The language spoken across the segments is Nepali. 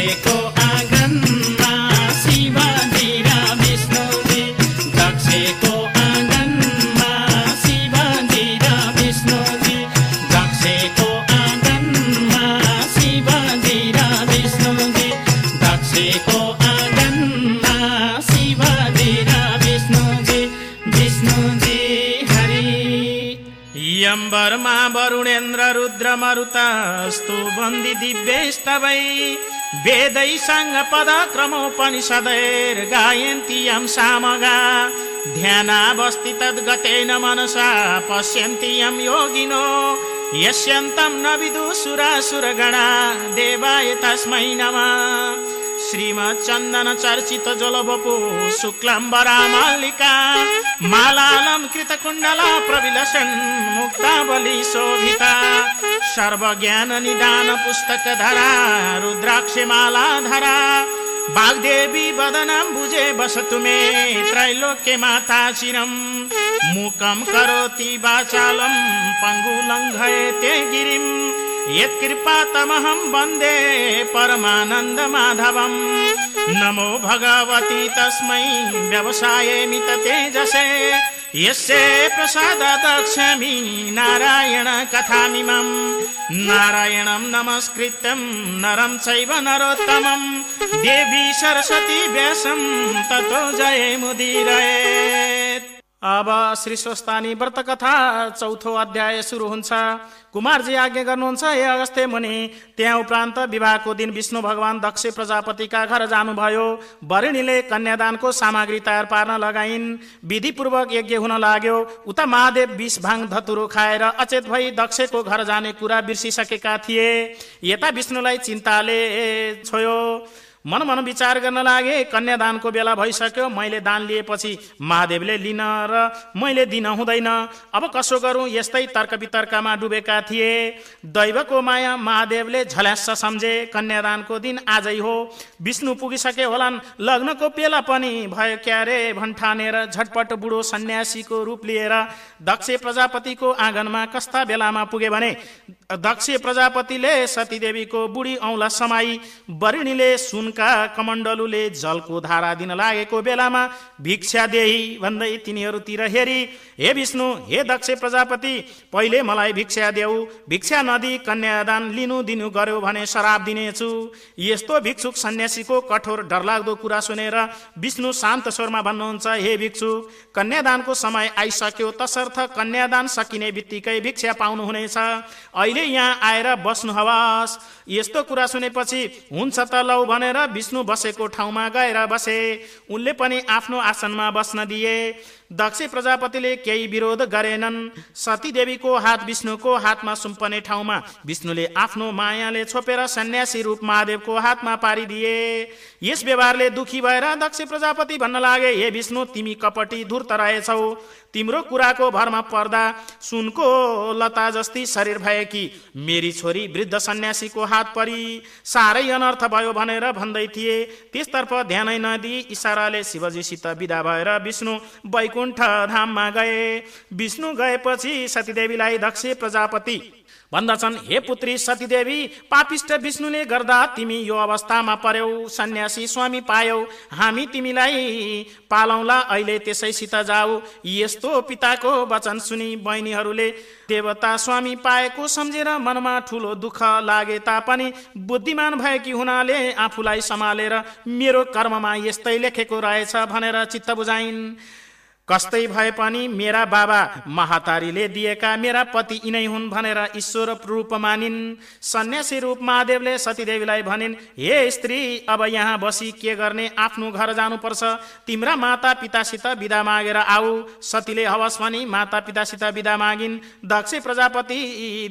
दक्षको आँगनमा शिवजी र विष्णुजी दक्षको आँगनमा शिवजी र विष्णुजी दक्षको आँगनमा शिवजी र विष्णुजी दक्षको आँगनमा शिवजी र विष्णुजी विष्णुजी यम्बरमा वरुणेन्द्र रुद्र मरुतस्तु बन्दी दिव्यस्तवै वेदै सङ्ग पद क्रमोपनिषदैर् गायन्ति यं सामगा। ध्यानावस्थि तद्गतेन मनसा पश्यन्ति यं योगिनो। यस्यन्तं न विदुसुरासुरगणा देवाय तस्मै नमः। श्रीमच्चन्दन चर्चित जलवपु शुक्लम्बरा मालिका मालालं कृतकुण्डला प्रविलसन् मुक्तावली शोभिता। सर्वज्ञाननिदानपुस्तकधरा रुद्राक्षिमालाधरा वाग्देवी वदनं वसतु मे त्रैलोक्ये माता त्रैलोक्यमाताचिरम् मूकं करोति वाचालं पङ्गुलङ्घयते गिरिम् गिरिं। यत्कृपातमहं वन्दे परमानन्दमाधवम् नमो भगवति तस्मै व्यवसाये नित तेजसे यस्य प्रसादादक्षमि नारायण कथामिमम् नारायणं नमस्कृत्यं नरं चैव नरोत्तमं। देवी सरस्वती व्यासं ततो जय मुदिरयेत् अब श्री स्वस्तानी व्रत कथा चौथो अध्याय सुरु हुन्छ। कुमारजी आज्ञा गर्नुहुन्छ हे अगस्त्य मुनि त्यहाँ उपरान्त विवाहको दिन विष्णु भगवान दक्ष प्रजापतिका घर जानुभयो। वरिणीले कन्यादानको सामग्री तयार पार्न लगाइन्। विधिपूर्वक यज्ञ हुन लाग्यो। उता महादेव विष भाङ धतुरो खाएर अचेत भई दक्षको घर जाने कुरा बिर्सिसकेका थिए। यता विष्णुलाई चिन्ताले छोयो। मन मन विचार गर्न लागे कन्यादानको बेला भइसक्यो। मैले दान लिएपछि महादेवले लिन र मैले दिन हुँदैन। अब कसो गरौँ? यस्तै तर्क वितर्कमा डुबेका थिए। दैवको माया महादेवले झल्यास सम्झे कन्यादानको दिन आजै हो। विष्णु पुगिसके होलान्। लग्नको बेला पनि भयो क्यारे भन्ठानेर झटपट बुढो सन्यासीको रूप लिएर दक्ष प्रजापतिको आँगनमा कस्ता बेलामा पुगे भने दक्ष प्रजापतिले सतीदेवीको बुढी औँला समाई वरिणीले सुनका कमण्डलुले जलको धारा दिन लागेको बेलामा भिक्षा देही भन्दै तिनीहरूतिर हेरी हे विष्णु हे दक्ष प्रजापति पहिले मलाई भिक्षा देऊ। भिक्षा नदी कन्यादान लिनु दिनु गर्यो भने शराब दिनेछु यस्तो भिक्षुक सन्यासीको कठोर डरलाग्दो कुरा सुनेर विष्णु शान्त स्वरमा भन्नुहुन्छ हे भिक्षुक कन्यादानको समय आइसक्यो। तसर्थ कन्यादान सकिने बित्तिकै भिक्षा पाउनुहुनेछ। अहिले यहाँ आएर बस्नु हवास। यस्तो कुरा सुनेपछि हुन्छ त लौ भनेर विष्णु बसेको ठाउँमा गएर बसे। उनले पनि आफ्नो आसनमा बस्न दिए। दक्ष प्रजापतिले केही विरोध गरेनन्। सतीदेवीको हात विष्णुको हातमा सुम्पने ठाउँमा विष्णुले आफ्नो मायाले छोपेर सन्यासी रूप महादेवको हातमा पारिदिए। यस व्यवहारले दुखी भएर दक्ष प्रजापति भन्न लागे हे विष्णु तिमी कपटी धुर्त रहेछौ। तिम्रो कुराको भरमा पर्दा सुनको लता जस्ती शरीर भएकी मेरी छोरी वृद्ध सन्यासीको हात परी। साह्रै अनर्थ भयो भनेर भन्दै थिए। त्यसतर्फ ध्यानै नदिई इसाराले शिवजीसित विदा भएर विष्णु वैकुण्ठ धाममा गए। विष्णु गएपछि सतीदेवीलाई दक्ष प्रजापति। भन्दछन् हे पुत्री सतीदेवी पापिष्ट विष्णुले गर्दा तिमी यो अवस्थामा पर्यौ। सन्यासी स्वामी पायौ। हामी तिमीलाई पालौला अहिले त्यसैसित जाऊ। यस्तो पिताको वचन सुनि बहिनीहरूले देवता स्वामी पाएको सम्झेर मनमा ठुलो दुःख लागे तापनि बुद्धिमान भएकी हुनाले आफूलाई सम्हालेर मेरो कर्ममा यस्तै लेखेको रहेछ भनेर चित्त बुझाइन्। कस्तै भए पनि मेरा बाबा महातारीले दिएका मेरा पति यिनै हुन् भनेर ईश्वर रूप मानिन्। सन्यासी रूप महादेवले सतीदेवीलाई भनिन् हे स्त्री अब यहाँ बसी के गर्ने? आफ्नो घर जानुपर्छ। तिम्रा माता पितासित विदा मागेर आऊ। सतीले हवस भनी माता पितासित विदा मागिन्। दक्ष प्रजापति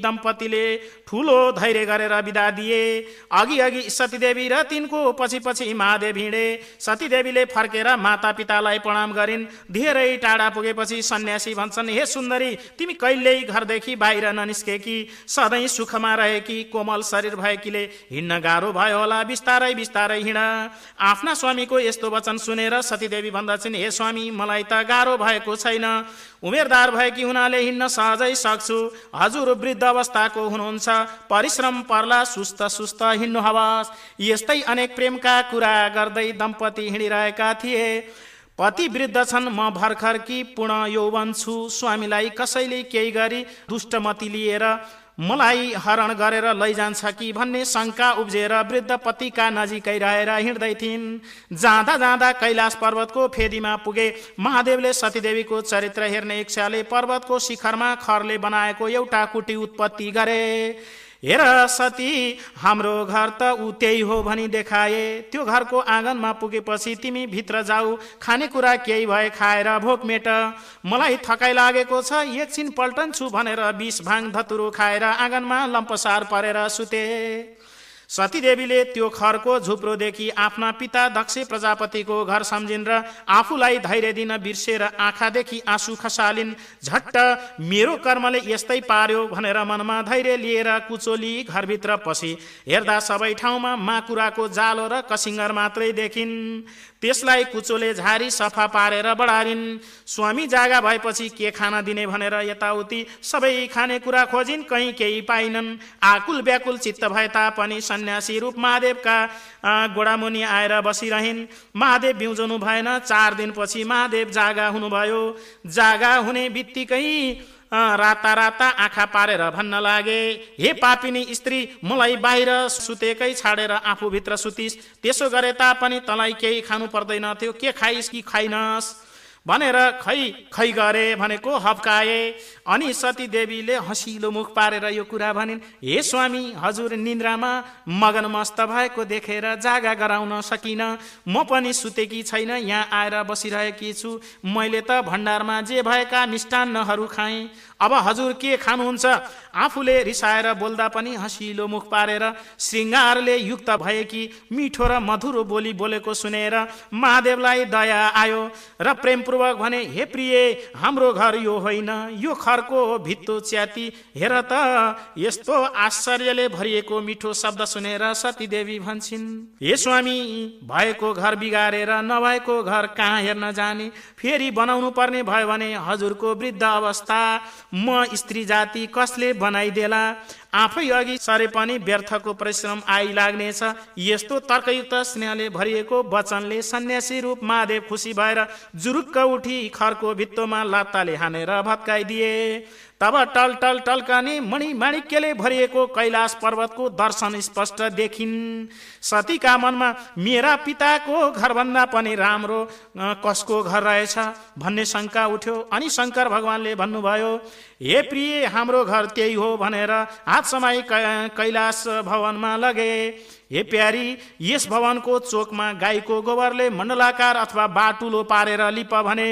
दम्पतिले ठुलो धैर्य गरेर विदा दिए। अघि अघि सतीदेवी र तिनको पछि पछि महादेव हिँडे। सतीदेवीले फर्केर माता पितालाई प्रणाम गरिन्। धेरै टाढा पुगेपछि सन्यासी भन्छन् हे सुन्दरी तिमी कहिल्यै घरदेखि बाहिर ननिस्केकी सधैँ सुखमा रहेकी कोमल शरीर भएकीले हिँड्न गाह्रो भयो होला? बिस्तारै बिस्तारै हिँड। आफ्ना स्वामीको यस्तो वचन सुनेर सतीदेवी भन्दछन् हे स्वामी मलाई त गाह्रो भएको छैन। उमेरदार भएकी हुनाले हिँड्न सहजै सक्छु। हजुर वृद्ध अवस्थाको हुनुहुन्छ। परिश्रम पर्ला सुस्त सुस्त हिँड्नु हवस्। यस्तै अनेक प्रेमका कुरा गर्दै दम्पति हिँडिरहेका थिए। पति वृद्ध छन्। म भर्खर कि पूर्ण यौवन छु। स्वामीलाई कसैले केही गरी दुष्टमती लिएर मलाई हरण गरेर लैजान्छ कि भन्ने शङ्का उब्जेर वृद्ध पतिका नजिकै रहेर हिँड्दै थिइन्। जाँदा जाँदा कैलाश पर्वतको फेदीमा पुगे महादेवले सतीदेवीको चरित्र हेर्ने इच्छाले पर्वतको शिखरमा खरले बनाएको एउटा कुटी उत्पत्ति गरे। हेर सती हाम्रो घर त ऊ त्यही हो भनी देखाए। त्यो घरको आँगनमा पुगेपछि तिमी भित्र जाऊ खानेकुरा केही भए खाएर भोक मेट। मलाई थकाइ लागेको छ एकछिन पल्टन छु भनेर बिस भाङ धतुरो खाएर आँगनमा लम्पसार परेर सुते। सतीदेवीले त्यो खरको झुप्रोदेखि आफ्ना पिता दक्ष प्रजापतिको घर सम्झिन् र आफूलाई धैर्य दिन बिर्सेर आँखादेखि आँसु खसालिन्। झट्ट मेरो कर्मले यस्तै पार्यो भनेर मनमा धैर्य लिएर कुचोली घरभित्र पसी। हेर्दा सबै ठाउँमा माकुराको जालो र कसिङ्गर मात्रै देखिन्। त्यसलाई कुचोले झारी सफा पारेर बढारिन्। स्वामी जागा भएपछि के खाना दिने भनेर यताउति सबै खानेकुरा खोजिन्। कहीँ केही पाइनन्। आकुल व्याकुल चित्त भए तापनि सन्यासी रूप महादेवका गोडामुनि आएर बसिरहन्। महादेव बिउजनु भएन। चार दिनपछि महादेव जागा हुनुभयो। जागा हुने बित्तिकै राता राता आँखा पारेर भन्न लागे हे पापिनी स्त्री मलाई बाहिर सुतेकै छाडेर आफूभित्र सुतिस। त्यसो गरे तापनि तँलाई केही खानु पर्दैन। थियो के खाइस् कि खाइनस्? भनेर खै खै गरे भनेको हप्काए। अनि सती देवीले हँसिलो मुख पारेर यो कुरा भनिन् हे स्वामी हजुर निन्द्रामा मगन मस्त भएको देखेर जागा गराउन सकिन। म पनि सुतेकी छैन यहाँ आएर बसिरहेकी छु। मैले त भण्डारमा जे भएका मिष्टान्नहरू खाएँ। अब हजुर के खानुहुन्छ? आफूले रिसाएर बोल्दा पनि हँसिलो मुख पारेर श्रृङ्गारले युक्त भएकी मिठो र मधुरो बोली बोलेको सुनेर महादेवलाई दया आयो र प्रेमपूर्वक भने हे प्रिय हाम्रो घर यो होइन। यो खरको भित्तो च्याती हेर त यस्तो आश्चर्यले भरिएको मिठो शब्द सुनेर सतीदेवी भन्छन् हे स्वामी भएको घर बिगारेर नभएको घर कहाँ हेर्न जाने? फेरि बनाउनु पर्ने भयो भने हजुरको वृद्ध अवस्था। म स्त्री जाति कसले बनाइदेला? आफै अघि सरे पनि व्यर्थको परिश्रम आइलाग्नेछ यस्तो तर्कयुक्त स्नेहले भरिएको वचनले सन्यासी रूप महादेव खुसी भएर जुरुक्क उठी खरको भित्तोमा लात्ताले हानेर भत्काइदिए। तब टल टल टल्कने मणि माणिक्यले भरिएको कैलाश पर्वतको दर्शन स्पष्ट देखिन्। सतीका मनमा मेरा पिताको घरभन्दा पनि राम्रो कसको घर रहेछ भन्ने शङ्का उठ्यो। अनि शङ्कर भगवानले भन्नुभयो हे प्रिय हाम्रो घर त्यही हो भनेर हात समाई कैलाश भवनमा लगे। हे प्यारी यस भवनको चोकमा गाईको गोबरले मण्डलाकार अथवा बाटुलो पारेर लिप भने।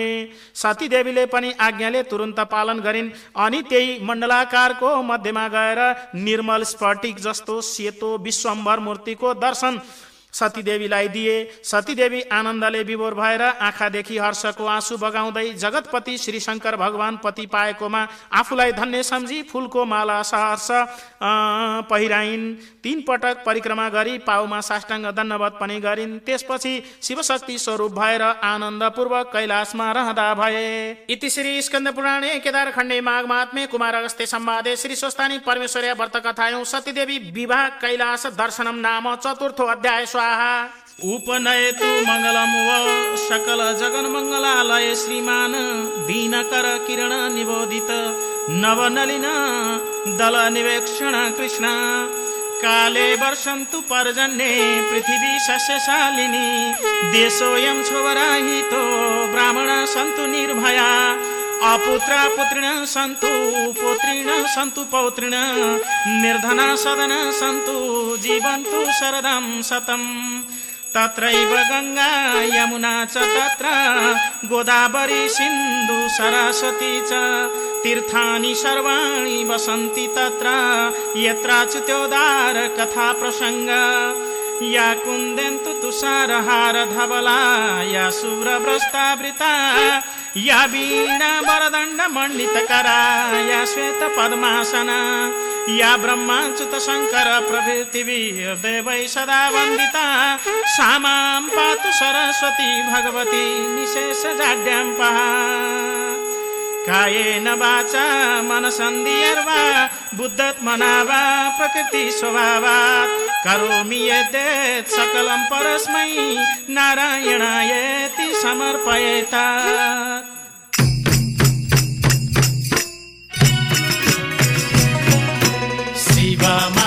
सतीदेवीले पनि आज्ञाले तुरन्त पालन गरिन् अनि त्यही मण्डलाकारको मध्यमा गएर निर्मल स्फटिक जस्तो सेतो विश्वम्भर मूर्तिको दर्शन सतीदेवीलाई दिए। सतीदेवी आनन्दले विभोर भएर आँखादेखि हर्षको आँसु बगाउँदै जगतपति श्री शङ्कर भगवान पति पाएकोमा आफूलाई धन्य सम्झी फुलको माला सहर्ष पहिराइन्। तीन पटक परिक्रमा गरी पाउमा साष्टाङ्ग दण्डवत पनि गरिन्। त्यसपछि शिवशक्ति स्वरूप भएर आनन्दपूर्वक कैलाशमा रहँदा भए। इति श्री स्कन्द पुराणे केदार खण्डे माघ महात्मे कुमार अगस्त्य सम्वादे श्री स्वस्तानी परमेश्वर्य व्रत कथायौं सतीदेवी विवाह कैलाश दर्शनम नाम चतुर्थो अध्याय स्वा उपनयतु मङ्गलम व सकल जगन मङ्गलालय श्रीमान दीनकर किरण निबोधित नवनलिन दल निवेक्षण कृष्ण। काले वर्षन्तु पर्जन्ये पृथिवी सस्यशालिनी। देशोऽयं छोवराहितो ब्राह्मण सन्तु निर्भया। अपुत्र पुत्रिण सन्तु पुत्रिण सन्तु पौत्रिण निर्धना सदन सन्तु जीवन्तु शरदं शतम् तत्रैव गङ्गा यमुना च तत्र गोदावरी सिन्धु सरस्वती च। तीर्थानि सर्वाणि वसन्ति तत्र यत्राच्युत्योदार कथा प्रसङ्ग। या कुन्देन्तु तुषारहार धवला या शुभ्रभ्रष्टावृता या वीणा वरदण्ड मण्डितकरा या श्वेत पद्मासना या ब्रह्माच्युत शङ्कर प्रभृति देवै सदा वन्दिता। सा मां पातु सरस्वती भगवती निशेष जाड्यां पहा। काये वाचा मनसन्धिर्वा बुद्धत्मना वा प्रकृति स्वभावात्। करोमि यदेत् सकलं परस्मै नारायणायेति समर्पयेता शिवमा